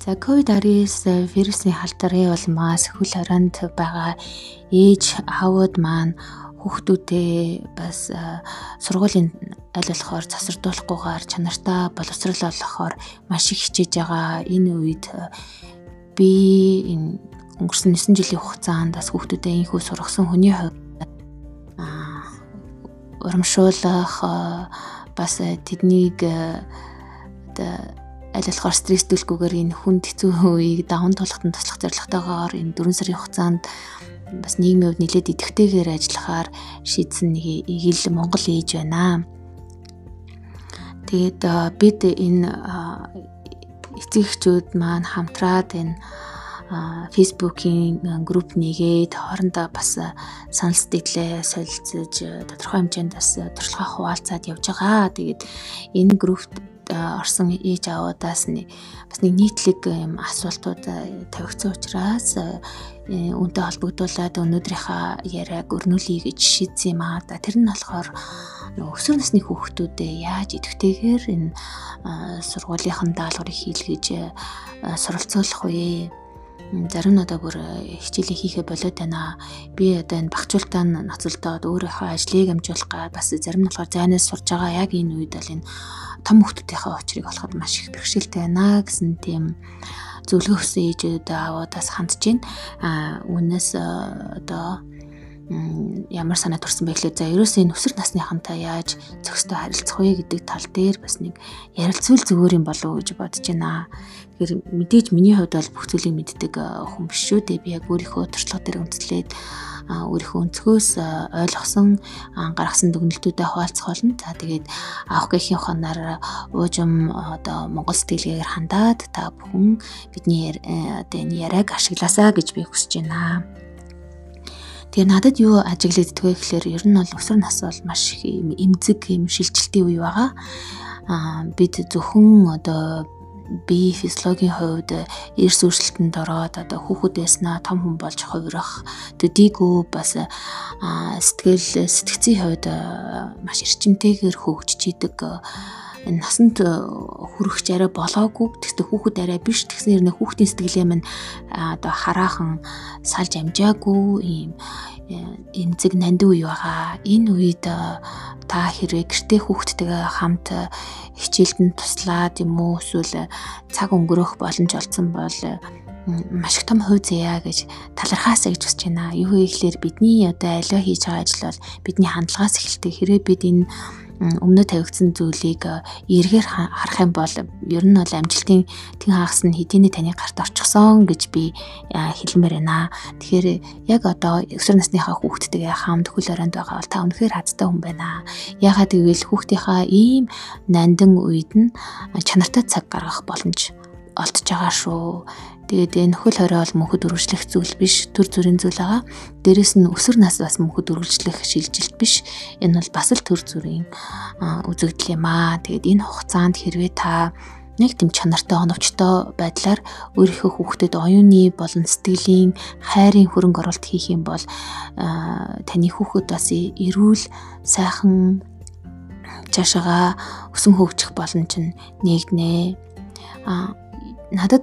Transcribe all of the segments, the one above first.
За COVID-19 вирусын халдварын улмаас хөл хорионд байгаа ээж аавууд маань хүүхдүүдээ бас сургуулийн аль болохоор засвардуулахгүйгээр чанартай боловсрал олгохоор маш их хичээж байгаа. Энэ үед би энэ өнгөрсөн 9 жилийн хугацаанд бас хүүхдүүдээ инхүү сургасан хүний хувьд урамшуулах бас тэднийг одоо аль болохоор стресстүүлгүүгээр энэ хүнд хэцүү үеийг даван туулахтан туслах зорилготойгоор энэ 4 сарын хугацаанд бас нийгмийн хувьд нэлээд идэвхтэйгээр ажиллахаар шийдсэн нэг ил Монгол ээж байна. Тэгээд бид энэ эцэгчүүд маань хамтраад энэ фейсбુકийн групп нэгээд хоорондоо бас санал сэтгэлээ солилцож тодорхой хэмжээнд бас туршлагаа хуваалцаад явж байгаа. Тэгээд энэ группт орсон ээж аваудаас нэг бас нэг нийтлэг юм асуултууд тавигдсан учраас үүнтэй холбогдуулаад өнөөдрийнхаа яриаг өрнүүлье гэж шийдсэн юм аа. Тэр нь болохоор өсвөр насны хүүхдүүдэд яаж идэвхтэйгээр энэ сургуулийнхын даалгаврыг хийлгэж суралцуулах вэ? Зарим нь одоо бүр э, хичээлээ хийхэ болоод байна. Би одоо энэ багцуултаа ноцолдоод өөрийнхөө ажлыг амжуулах га бас зарим нь болохоор зайнаас сурж байгаа яг энэ үед бол энэ том хүмүүсийнхээ очрыг олоход маш их бэрхшээлтэй байна гэсэн тийм зөвлөгөө өгсөн ээжүүд аавуудаас хандж байна. А үүнээс э, одоо ямар санаа төрсэн бэ гэхлээр за ерөөсөө энэ өсвөр насныхантай яаж зохистой харилцах вэ гэдэг тал дээр бас нэг ярилцвал зүгээр юм болов уу гэж бодож байна. Тэгэхээр мэдээж миний хувьд бол бүх зүйлийг мэддэг хүн биш шүү дээ. Би яг өөрийнхөө туршлага дээр үндэслээд өөрийнхөө өнцгөөс ойлгосон гаргасан дүгнэлтүүдэд хуваалцах болно. За тэгээд авах гэхийн хоноор уужим одоо монгол сэтгэлгээгээр хандаад та бүхэн бидний одоо энэ яриаг ашигласаа гэж би хүсэж байна. Тэгээ надад юу ажиглагддаг вэ гэхээр ер нь бол өсвөр нас бол маш их юм эмзэг юм шилжилтийн үе байгаа. Аа бид зөвхөн одоо би физиологийн хувьд эрс өөрчлөлтөнд ороод одоо хүүхэд байснаа том хүн болж хувирах төдийгүй бас сэтгэл сэтгцийн хувьд маш эрчимтэйгээр хөгжиж идэг насанд э, хүрэх арай болоогүй тэгтээ хүүхэд арай биш тэгснээр нэ хүүхдийн сэтгэлээ минь одоо хараахан салж амжаагүй ийм эмзэг нандин үе байгаа. Энэ үед э, та хэрвээ гэртээ хүүхдтэйгээ хамт э, хичээлдэн туслаад юм уу эсвэл цаг өнгөрөх боломж олцсон бол маш их том хувь заяа гэж талархаасаа гэж хүсэж байна. Юу гэхээр бидний одоо аливаа хийж байгаа ажил бол бидний хандлагаас эхэлдэг. Хэрвээ бид энэ өмнө тавигдсан зүйлийг эргээр харах юм бол ер нь бол амжилтын тэн хагас нь хэдийний таны гарт орчихсон гэж би хэлмээр байна. Тэгэхээр яг одоо өсвөр насныхаа хүүхдтэйгээ хамт хөл оройнд байгаа бол та үнэхээр хазтай хүн байна. Ягаад гэвэл хүүхдийнхаа ийм нандин үед нь чанартай цаг гаргах боломж олдож байгаа шүү. Тэгээд энэ нөхөл хорой бол мөнхөд үргэлжлэх зүйл биш, төр зүрийн зүйл байгаа. Дээрэс нь өсвөр нас бас мөнхөд үргэлжлэх шилжилт биш. Энэ бол бас л төр зүрийн үзэгдэл юм аа. Тэгээд энэ хугацаанд хэрвээ та нэг тийм чанартай оновчтой байдлаар өөрийнхөө хүүхдэд оюуны болон сэтгэлийн хайрын хөрөнгө оруулалт хийх юм бол таны хүүхэд бас эрүүл сайхан цаашаага өсөн хөгжих боломж нь нэгнэ. А надад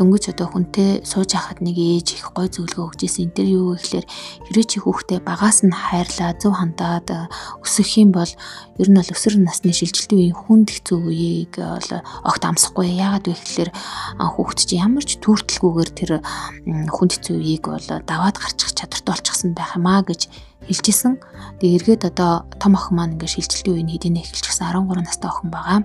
дөнгөж одоо хүнтэй сууж хахад нэг ээж их гой зөвлөгөө өгч ирсэн. Тэр юу гэхээр хэрвээ чи хүүхдээ багаас нь хайрлаа, зөв хандаад өсөх юм бол ер нь бол өсвөр насны шилжилтийн үеийн хүнд хэцүү үеийг бол огт амсахгүй. Яагаад вэ гэхээр хүүхд чи ямар ч түүртэлгүйгээр тэр хүнд хэцүү үеийг бол даваад гарчих чадвартай болчихсон байх юм аа гэж хэлжсэн. Тэгээ эргээд одоо том охин маань ингээд шилжилтийн үеийн хэдийнэ эхэлчихсэн 13 настай охин байгаа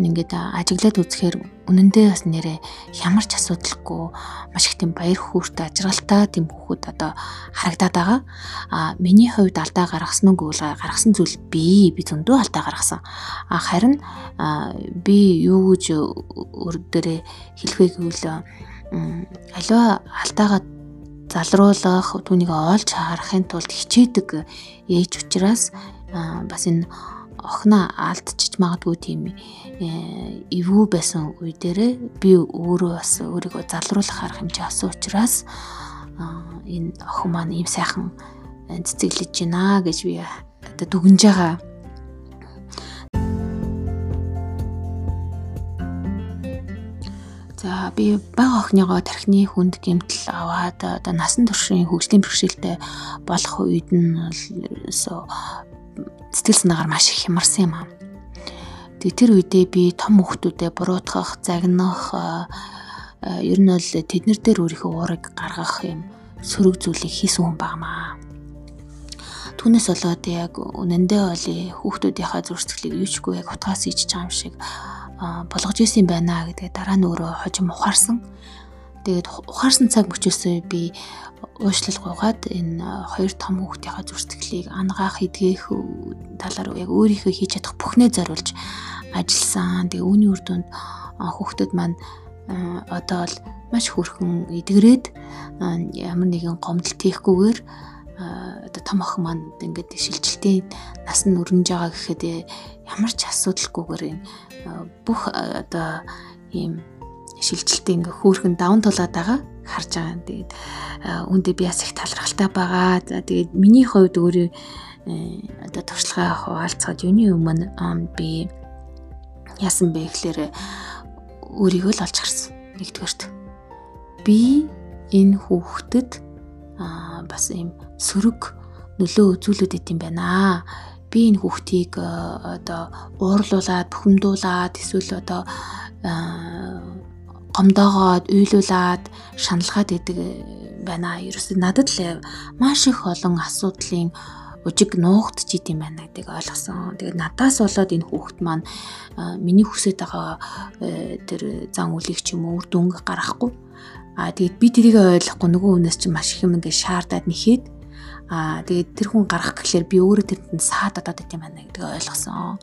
ингээд ажиглаад үзэхээр үнэндээ бас нэрээ ямар ч асуудалгүй маш их тийм баяр хөөртэй ажралтай тийм хүүхэд одоо харагдаад байгаа. А миний хувьд алдаа гаргасан уу гэвэл гаргасан зүйл би би зөндөө алдаа гаргасан. А харин би юу гэж өөр дээрээ хэлэх вэ гэвэл аливаа алдаагаа залруулах түүнийг оолж харахын тулд хичээдэг ээж учраас бас энэ охиноо алдчих магадгүй тийм э, эвгүй байсан үе дээрээ би өөрөө бас өөрийгөө залруулах арга хэмжээ авсан учраас энэ охин маань ийм сайхан цэцэглэж байна гэж би одоо дүгнж байгаа. За би бага охиныгоо тархины хүнд гэмтэл аваад одоо насан туршийн хөгжлийн бэрхшээлтэй болох үед нь сэтгэл санаагаар маш их хямарсан юм аа. Тэгээ тэр үедээ би том хүүхдүүдэд буруутгах, загнах ер нь бол тэднэр дээр өөрийнхөө уурыг гаргах юм сөрөг зүйлийг хийсэн хүн багмаа. Түүнээс болоод яг үнэндээ бол хүүхдүүдийнхаа зурцлыг юучгүй яг утгаас ичж байгаа юм шиг болгож исэн байна гэдгээ дараа нь өөрөө хожим ухаарсан. Тэгээд ухаарсан цаг мөчөөсөө би уушлал гуйгаад энэ хоёр том хүүхдийнхаа зүрсгэлийг ангаах, эдгэх талаар яг өөрийнхөө хийж чадах бүхнээ зориулж ажилласан. Тэгээ үүний үр дүнд хүүхдүүд маань одоо л маш хөрхөн эдгрээд ямар нэгэн гомдол тийхгүйгээр одоо том охин маань ингээд шилжилтийн нас нь өрнөж байгаа гэхэд ямар ч асуудалгүйгээр бүх одоо ийм шилжилтийн ингээ хөөрхөн даван тулаад байгаа харж байгаа. Тэгээд үүндээ би бас их талархалтай байгаа. За тэгээд миний хувьд өөрөө одоо туршлагаа хуваалцахад юуны өмнө би яасан бэ гэхээр өөрийгөө л олж харсан. Нэгдүгээрт би энэ хүүхдэд бас ийм сөрөг нөлөө үзүүлээд идэм байна. Би энэ хүүхдийг одоо уурлуулад, бухимдуулаад эсвэл одоо гомдоогоод, уйлуулад, шаналгаад идэг байна. Ерөөсөө надад л маш их олон асуудлын ужиг нуугдж идэм байна гэдгийг ойлгосон. Тэгээд надаас болоод энэ хүүхэд маань миний хүсэж байгаа э, тэр зан үлийг ч юм уу үр дүнг гаргахгүй. Аа тэгээд би тэрийг ойлгохгүй нөгөө хүнээс чинь маш их юм ингээд шаардаад нэхэд Аа тэгээд тэр хүн гарах гэхлээр би өөрөө тэрэнд саад одоод идэм байна гэдгийг ойлгосон.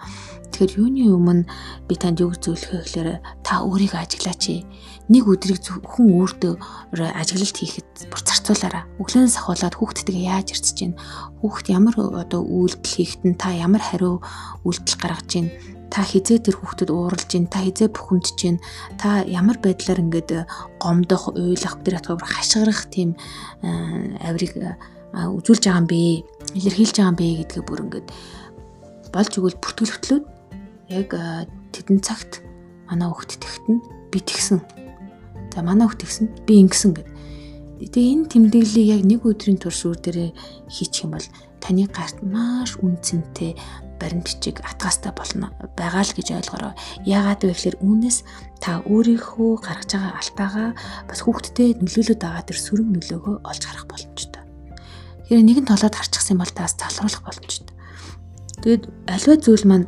Тэгэхээр юуны өмнө би танд юу зөвлөхөө гэхлээр та өөрийгөө ажиглаач. Нэг өдрийг хүн өөртөө ажиглалт хийхэд бүр зарцуулаарай. Өглөөнөөс ахуулаад хүүхдтэйгээ яаж ирцэж чинь хүүхд ямар одоо үйлдэл хийхэд нь та ямар хариу үйлдэл гаргаж чинь та хизээ тэр хүүхдэд ууралж гин та хизээ бухимдж гин та ямар байдлаар ингээд гомдох уйлах тэр хатгаар хашгирах тийм аврыг үзүүлж байгаа юм бэ? Илэрхийлж байгаа юм бэ гэдгээ бүр ингээд болж өгвөл бүртгэл хөтлөөд яг тэдэн цагт манай хөхт тэгтэн би тэгсэн. За манай хөхт тэгсэн би ингэсэн гэд. Тэгээ энэ тэмдэглэлийг яг нэг өдрийн турш үр дээрээ хийчих юм бол таны гарт маш үнцэнтэй баримтчиг атгастай болно байгаа л гэж ойлгороо. Яагаад вэ гэхээр үүнээс та өөрийнхөө гаргаж байгаа алтаагаа бас хүүхдтэд нөлөөлөд байгаа тэр сөрөг нөлөөгөө олж харах боломжтой. Тэгэхээр нэгэн толоод харчихсан бол таас залруулах боломжтой. Тэгээд альва зүйл маань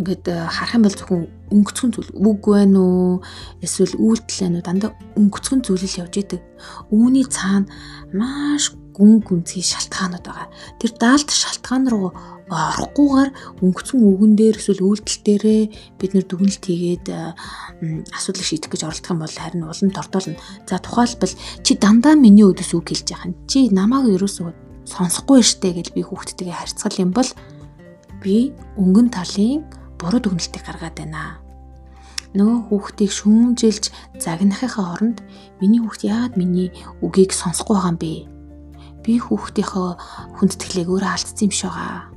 ингээд э, харах юм бол зөвхөн өнгөцгөн зүйл үг байна уу эсвэл үйлдэл байна уу дандаа өнгөцгөн зүйлэл явж идэг. Үүний цаана маш гүн гүнзгий шалтгаанууд байгаа. Тэр даалт шалтгаан руу орохгүйгээр өнгөцгөн үгэн дээр эсвэл үйлдэл дээрээ бид нэр дүгнэлт хийгээд асуудлыг шийдэх гэж оролдох юм бол харин улам тордоолно. За тухайлбал чи дандаа миний өдөс үг хэлж яхаа. Чи намайг ерөөсөө сонсохгүй штэ гэж би хүүхдтэйгээ харьцгал юм бол би өнгөн талын буруу дүгнэлтийг гаргаад байна нөгөө хүүхдийг шүүмжилж загнахынхаа оронд миний хүүхд яагаад миний үгийг сонсохгүй байгаа юм бэ? Би хүүхдийнхөө хүндэтгэлийг өөрөө алдсан юм шиг байгаа.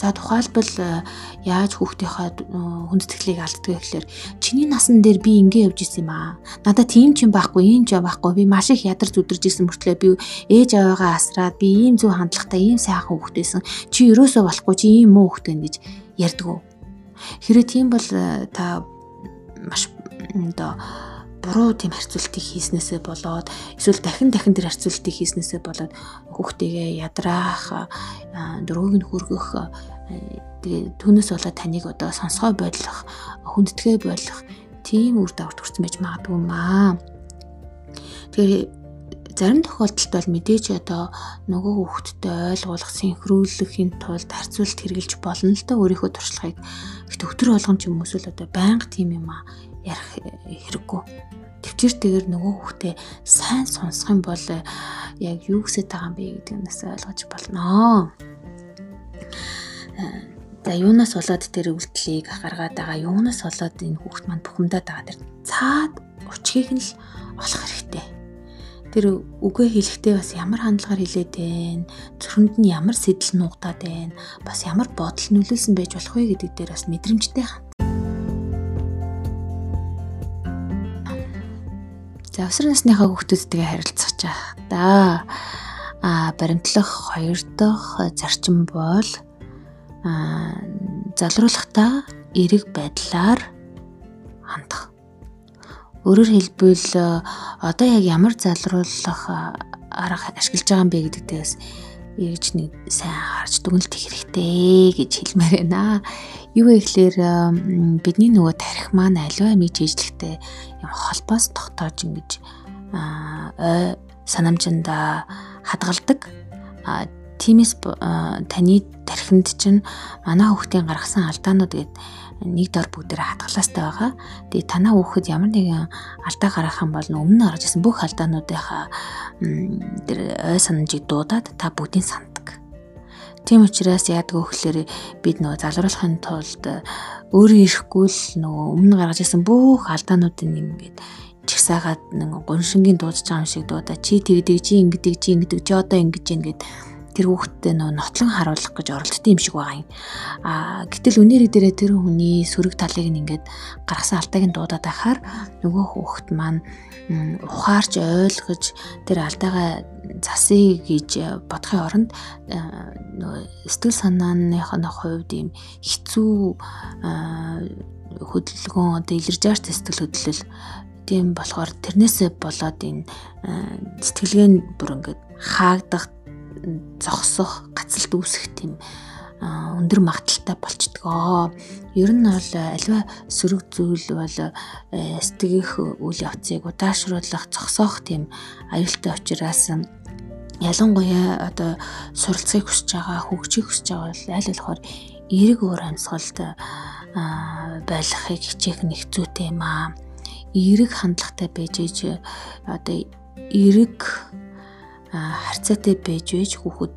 За тухайлбал э, яаж хүүхдийнхээ хүндэтгэлийг алддаг гэхээр чиний насан дээр би ингэ явж исэн юм аа. Надад тийм ч юм байхгүй, ийм ч байхгүй. Би маш их ядар зүдэрж исэн мөртлөө би ээж аваагаа асраад би ийм зөв хандлагатай, ийм сайхан хүүхдээсэн. Чи ерөөсөө болохгүй, чи ийм муу хүүхдэн гэж ярьдгүү. Хэрэв тийм бол э, та маш одоо буруу тийм харьцуултыг хийснээсээ болоод эсвэл дахин дахин тэр харьцуултыг хийснээсээ болоод хүүхдийгээ ядраах дөрөвг нь хүргэх тэгээ түүнээс болоод таныг одоо сонсгой бодлох хүндэтгэ болох тийм үр дагавар төрсэн байж магадгүй маа. Тэгэхээр зарим тохиолдолд бол мэдээж одоо нөгөө хүүхдтэй ойлгуулах синхруулахын тулд харьцуулт хэрэгжилж болно л да өөрийнхөө туршлагыг. Гэхдээ өтөр болгон ч юм эсвэл одоо байнга тийм юм а ярих хэрэггүй. Төвчээртэйгээр нөгөө хүүхдээ сайн сонсох юм бол э, яг юу гэсэж байгаа юм бэ гэдгийг нас ойлгож болно. Э, за юунаас болоод тэр үйлдэлийг гаргаад байгаа, юунаас болоод энэ хүүхд маань бухимдаад байгаа тэр цаад учгийг нь л олох хэрэгтэй. Тэр үгээ хэлэхдээ бас ямар хандлагаар хэлээд байна, зүрхэнд нь ямар сэтэл нуугдаад байна, бас ямар бодол нөлөөлсөн байж болох вэ гэдэг дээр бас мэдрэмжтэй хань завсар насныхаа хүүхдүүдтэйгээ харилцах чахдаа а баримтлах хоёр дахь зарчим бол а залруулахдаа эрэг байдлаар хандах. Өөрөөр хэлбэл одоо яг ямар залруулах арга ашиглаж байгаа юм бэ гэдэгтээс эргэж нэг сайн харж дүгнэлт хэрэгтэй гэж хэлмээр байна. Юу вэ гэхээр бидний нөгөө тарих маань аливаа мэж хийжлэхтэй юм холбоос тогтоож ингэж ой санамжинда хадгалдаг. Тимээс таны тархинд чинь манай хүүхдийн гаргасан алдаанууд гэдэг нэг дор бүгдээр хатгалаастай байгаа. Тэгээ танаа хүүхэд ямар нэгэн алдаа гаргах юм бол өмнө гарч ирсэн бүх алдаануудынхаа тэр ой санамжийг дуудаад та бүгдийг санддаг. Тийм учраас яадаг гэхээр бид нөгөө залруулахын тулд өөрөө ирэхгүй л нөгөө өмнө гаргаж ирсэн бүх алдаануудыг ингээд чигсаагаад нэг гоншингийн дуудаж байгаа юм шиг дуудаа чи тэгдэг чи ингэдэг чи ингэдэг чи одоо ингэж гээд тэр хүүхдтэй нөө нотлон харуулах гэж оролдсон юм шиг байгаа юм. Аа гэтэл үнээрээ дээрээ тэр хүний сөрөг талыг ингээд гаргасан алдааг нь дуудаад ахаар нөгөө хүүхд маань ухаарч ойлгож тэр алдаагаа засъя гэж бодохын оронд нөгөө сэтгэл санааныхаа хувьд ийм хэцүү хөдөлгөөн одоо илэрж байгаа сэтгэл хөдлөл тийм болохоор тэрнээсээ болоод энэ сэтгэлгээ нь бүр ингээд хаагдах зогсох, гацалт үүсэх тийм өндөр магадaltaй болчдгоо. Ер нь бол альва сөрөг зүйл бол сэтгэх үйл явцыг удаашруулах, зогсоох тийм аюултай учраас ялангуяа одоо суралцахыг хүсэж байгаа, хөгжих хүсэж байгаа бол аль болохоор эрэг өөр амьсгалд байлгахыг хичээх нэг зүйтэй юм аа. Эрэг хандлагатай байж ээж одоо эрэг харьцаатай байж байж хүүхэд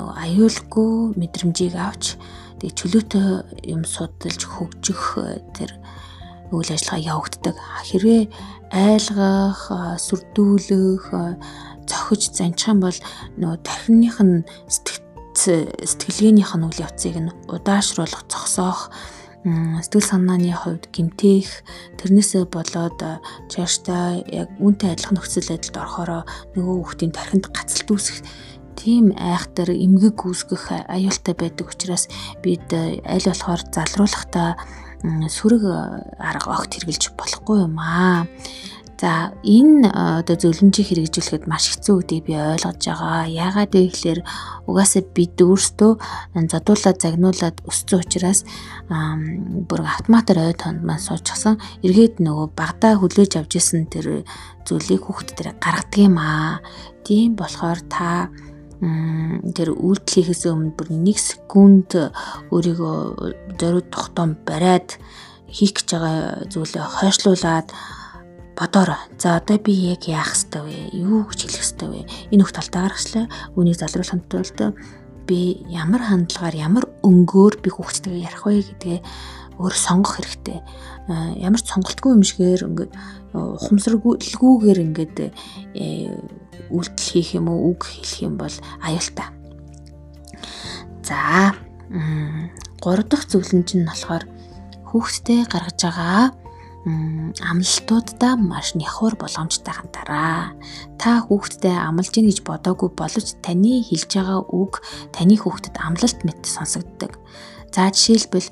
аюулгүй мэдрэмжийг авч тэгээ чөлөөтэй юм судалж хөгжих тэр үйл ажиллагаа явагддаг. Хэрвээ айлгах, сүрдүүлэх, зохиж занчих юм бол нөгөө тархиных нь сэтгэлгээнийх нь үйл явцыг нь удаашруулах, зогсоох сэтгэл санааны хувьд гимтэх тэрнээсээ болоод чааштай яг үнтэй адилхан нөхцөл байдалд орохороо нөгөө хүүхдийн тархинд гацалт үүсэх тийм айхтар эмгэг үүсгэх аюултай байдаг учраас бид аль болохоор залруулахдаа сүрэг арга огт хэрглэж болохгүй юм аа. За энэ одоо зөвлөмжийг хэрэгжүүлэхэд маш хэцүү гэдгийг би ойлгож байгаа. Яагаад вэ гэхээр угаасаа бид өөрсдөө задуулаад загнуулаад өссөн учраас бүр автоматар ой тонд маань суучихсан. Эргээд нөгөө багада хүлээж авч исэн тэр зүйлийг хүүхд дээр гаргадаг юм аа. Тийм болохоор та тэр үйлдэл хийхээс өмнө бүр 1 секунд өөрийгөө зориуд тогтоом бариад хийх гэж байгаа зүйлээ хойшлуулад бодоорой. За одоо би яг яах ёстой вэ? Юу гэж хэлэх ёстой вэ? Энэ бүх талтаа гаргачлаа. Үнийг залруулахын тулд би ямар хандлагаар ямар өнгөөр би хүүхдтэйгээ ярих вэ гэдгээ өөр сонгох хэрэгтэй. Ямар ч сонголтгүй юм шигээр ингээд ухамсаргүйгээр ингээд э, үйлдэл хийх юм уу үг хэлэх юм бол аюултай. За 3 дахь зөвлөмж нь болохоор хүүхдтэй гаргаж байгаа амлалтуудаа маш нягхур боломжтой хандаараа. Та хүүхдтэй амлаж ийн гэж бодоогүй боловч таны хэлж байгаа үг таны хүүхдэд амлалт мэт сонсогддог. За жишээлбэл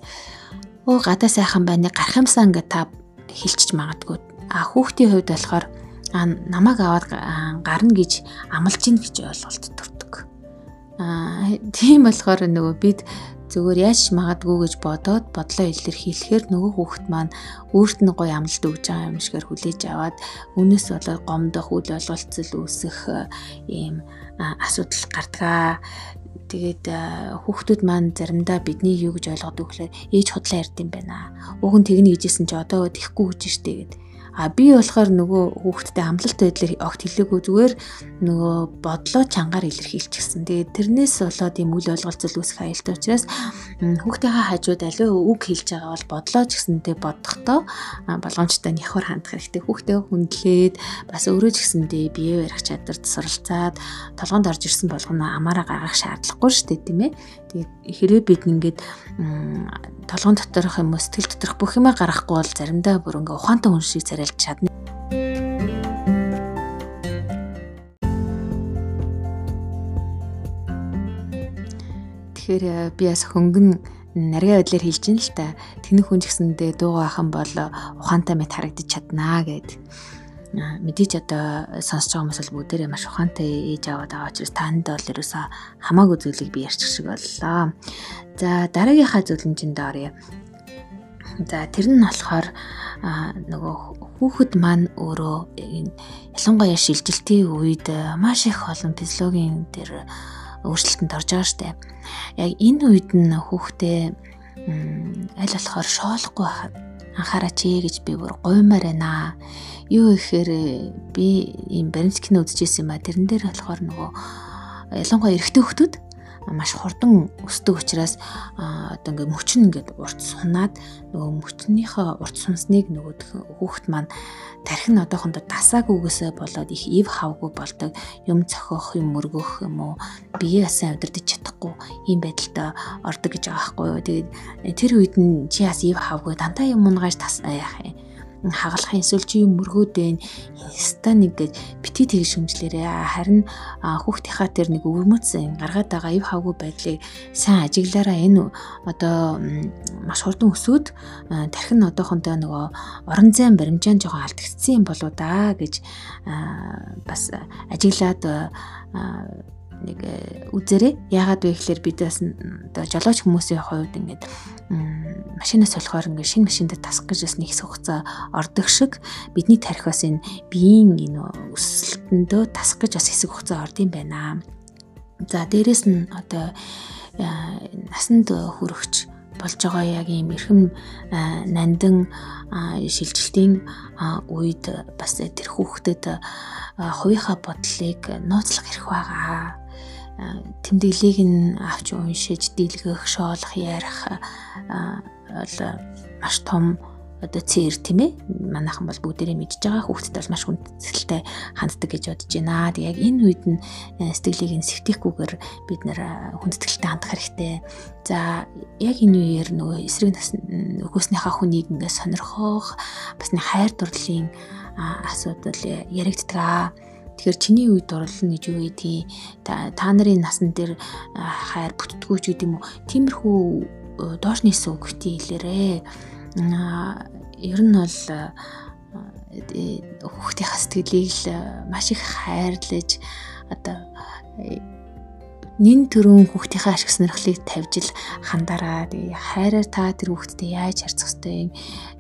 өө гадаа сайхан байна гарах юмсан гэж та хэлчих магадгүй. А хүүхдийн хувьд болохоор намайг аваад гарна гэж амлаж ийн гэж ойлголт төрдөг. Аа тийм болохоор нөгөө бид зүгээр яаж магадгүй гэж бодоод бодлоо илэрхийлэхээр нөгөө хүүхэд маань өөрт нь гоё амлалт өгж байгаа юм шигээр хүлээж аваад үнээс болоод гомдох үйл ойлголцол үүсэх ийм асуудал гардгаа. Тэгээд хүүхдүүд маань заримдаа бидний юу гэж ойлгодог вэхээр ээж худлаа ярьд юм байна. Уг нь тэгнэ гэжсэн чи одоо тэхгүй гэж штэ гэдэг А би болохоор нөгөө хүүхдтэй амлалт байдлаар огт хэлээгүй зүгээр нөгөө бодлоо чангаар илэрхийлчихсэн. Тэгээд тэрнээс болоод юм үл ойлголцол үүсэх аюултай учраас хүүхдийнхээ хажууд аливаа үг хэлж байгаа бол бодлоо ч гэсэндээ бодохдоо болгоомжтой нявхар хандах хэрэгтэй. Хүүхдээ хүндлээд бас өөрөө ч гэсэндээ бие барих чадварт суралцаад толгонд орж ирсэн болгоно амаараа гаргах шаардлагагүй шүү дээ тийм ээ. Тэгээд хэрэг бид ингээд толгон доторх юм уу сэтгэл доторх бүх юмаа гаргахгүй бол заримдаа бүр ингээ ухаантай хүн шиг царайлж чадна. Тэгэхээр э, би бас хөнгөн нарийн байдлаар хэлж ин л та. Тэнх хүн ч гэсэндээ дуугаа ахын бол э, ухаантай мэт харагдаж чаднаа гэдэг мэдээж одоо сонсож байгаа хүмүүс бол бүгдээрээ маш ухаантай ээж аваад байгаа учраас танд бол ерөөсөө хамаагүй зүйлийг би ярьчих шиг боллоо. За дараагийнхаа зөвлөмжөнд оръё. За тэр нь болохоор нөгөө хүүхэд маань өөрөө ялангуяа шилжилтийн үед маш их олон физиологийн тэр өөрчлөлтөнд орж байгаа штэ. Яг энэ үед нь хүүхдээ аль болохоор шоолохгүй анхаараач ээ гэж би бүр гуймаар байна. Юу ихээр би ийм баримтскины үзчихсэн юм а тэрэн дээр болохоор нөгөө ялангуяа эрэгтэй хүмүүс маш хурдан өсдөг учраас одоо ингээд мөчн ингээд урт сунаад нөгөө мөчнийхөө урт сунсныг нөгөө хүүхэд маань тархин одоохондоо тасаагүйгээсээ болоод их ив хавгүй болдог. Юм цохих юм мөргөх юм уу? Биеэ сайн удирдах чадахгүй ийм байдалтай ордог гэж байгаа байхгүй юу тэгээд тэр үед нь чи бас ив хавгүй дандаа юм унгааж тас яах юм хагалахын эсвэл чи юм мөргөөдөө инста нэг гэж бити тгий шүмжлэрээ. Харин хүүхдийнхаа тэр нэг өвөрмөцсөн гаргаад байгаа ив хавгүй байдлыг сайн ажиглаараа энэ одоо маш хурдан өсөөд тархин одоохондоо нөгөө орон зайн баримжаан жоохон алдагдсан юм болоо да гэж бас ажиглаад нэг э, үзээрэй. Яагаад вэ гэхээр бид бас оо жолооч хүмүүсийн хувьд ингээд машинаас болохоор ингээд шинэ машинд тасах гэж бас нэг хэсэг хугацаа ордог шиг бидний тархиас энэ биеийн энэ өсөлтөндөө тасах гэж бас хэсэг хугацаа ордсон байна. За дээрэс нь одоо э, насанд хүрэгч болж байгаа яг ийм эрхэм нандан шилжилтийн үед бас тэр хүүхдэд хувийнхаа бодлыг нууцлах эрх байгаа тэмдэглэлийг нь авч уншиж дийлгэх, шоолох, ярих бол маш том одоо цээр тийм ээ манайхан бол бүгдээрээ мэдж байгаа хүүхдэд бол маш хүндэтгэлтэй ханддаг гэж бодож байна. Тэг яг энэ үед нь э, сэтгэлийг нь сэвтэхгүйгээр бид нэр хүндэтгэлтэй хандах хэрэгтэй. За яг энэ үеэр нөгөө эсрэг өгөөснийхаа хүнийг ингээд сонирхох бас нэг хайр дурлалын асуудал яригддаг. Тэгэхээр чиний үед дурлал гэж юу гэдэг та нарын насан дээр хайр бүтдгүү ч гэдэг юм уу. Тиймэрхүү э, доош нийсэн үг хөтий хэлээрээ. Ер нь бол э, хүүхдийнхээ сэтгэлийг л маш их хайрлаж одоо нин төрөн хүүхдийнхээ ашиг сонирхлыг тавьж л хандараа тэгээ хайраар та тэр хүүхдэд яаж харьцах ёстой юм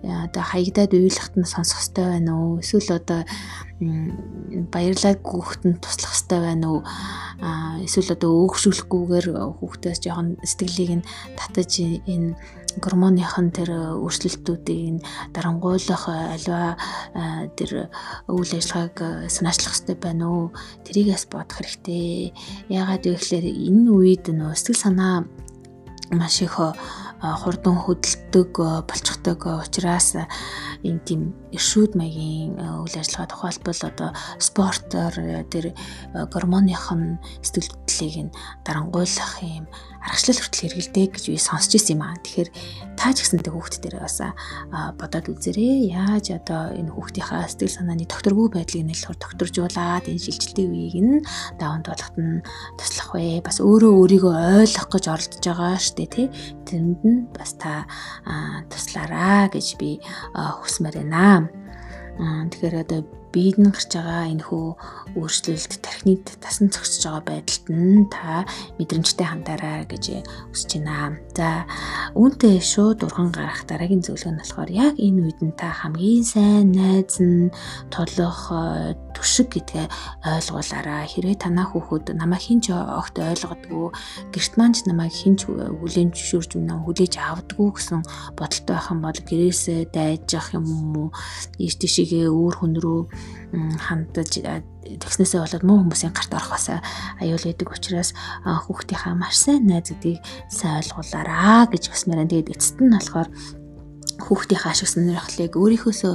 одоо хаягдаад уйлахт нь сонсох ёстой байна уу? Эсвэл одоо баярлаад хүүхдэнд туслах ёстой байна уу? Эсвэл одоо өөгшүүлэхгүйгээр хүүхдээс жоохон сэтгэлийг нь татаж энэ гормоныхон тэр өөрчлөлтүүдийг дарангуйлах альва тэр үйл ажиллагааг санаачлах хэрэгтэй байна уу? Тэрийг бас бодох хэрэгтэй. Яагаад вэ гэхээр энэ үед нөө сэтгэл санаа маш их хурдан хөдөлдөг болчихдог учраас энэ тийм иршүүд маягийн үйл ажиллагаа тухайлбал одоо спортоор тэр гормоныхон сэтгэл хөдлөлийг нь дарангуйлах юм аргачлал хүртэл хэрэгэлдэг гэж би сонсч ирсэн юм аа. Тэгэхээр та ч гэсэн тэг хүүхд дээр бас бодоод үзээрэй. Яаж одоо энэ хүүхдийнхаа сэтгэл санааны докторгүй байдлыг нэлээд докторжуулаад энэ шилжилтийн үеийг нь даван туулахад нь туслах вэ? Бас өөрөө өөрийгөө ойлгох гэж оролдож байгаа штэ тий. Тэнд нь бас та туслаараа гэж би хүсмээр байна. Тэгэхээр одоо биед нь гарч байгаа энэ хөө өөрчлөлт тархинид тасан зогсож байгаа байдалд нь та мэдрэмжтэй хандаарай гэж хүсэж байна. За үүнтэй шууд урган гарах дараагийн зөвлөгөө нь болохоор яг энэ үед нь та хамгийн сайн найз нь тулах түшиг гэдгээ ойлгуулаарай. Хэрвээ танаа хүүхэд намайг хинч огт ойлгодгүй, гэрт маань намайг хинч хүлээн зөвшөөрж өмнө хүлээж авдаггүй гэсэн бодолтой байх юм бол гэрээсээ дайжих юм уу? Ийш тийшээгээ өөр хүн рүү хандаж тэгснээсээ болоод муу хүмүүсийн гарт орох бас аюул байдаг учраас хүүхдийнхаа маш сайн найз гэдгийг сайн ойлгуулаараа гэж бас мэрэн тэгээд эцэст нь болохоор хүүхдийнхаа ашиг сонирхлыг өөрийнхөөсөө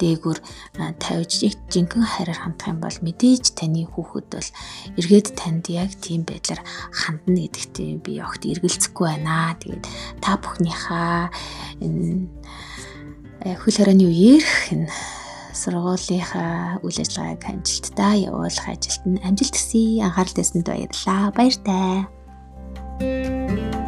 дээгүр тавьж их жинхэнэ хайраар хандах юм бол мэдээж таны хүүхэд бол эргээд танд яг тийм байдлаар хандна гэдэгт би огт эргэлзэхгүй байна. Тэгээд та бүхнийхээ энэ хөл хорионы үеэрх энэ сургуулийнхаа үйл ажиллагааг амжилттай явуулах ажилд нь амжилт хүсье. Анхаарал тавьсанд баярлалаа. Баяр таа.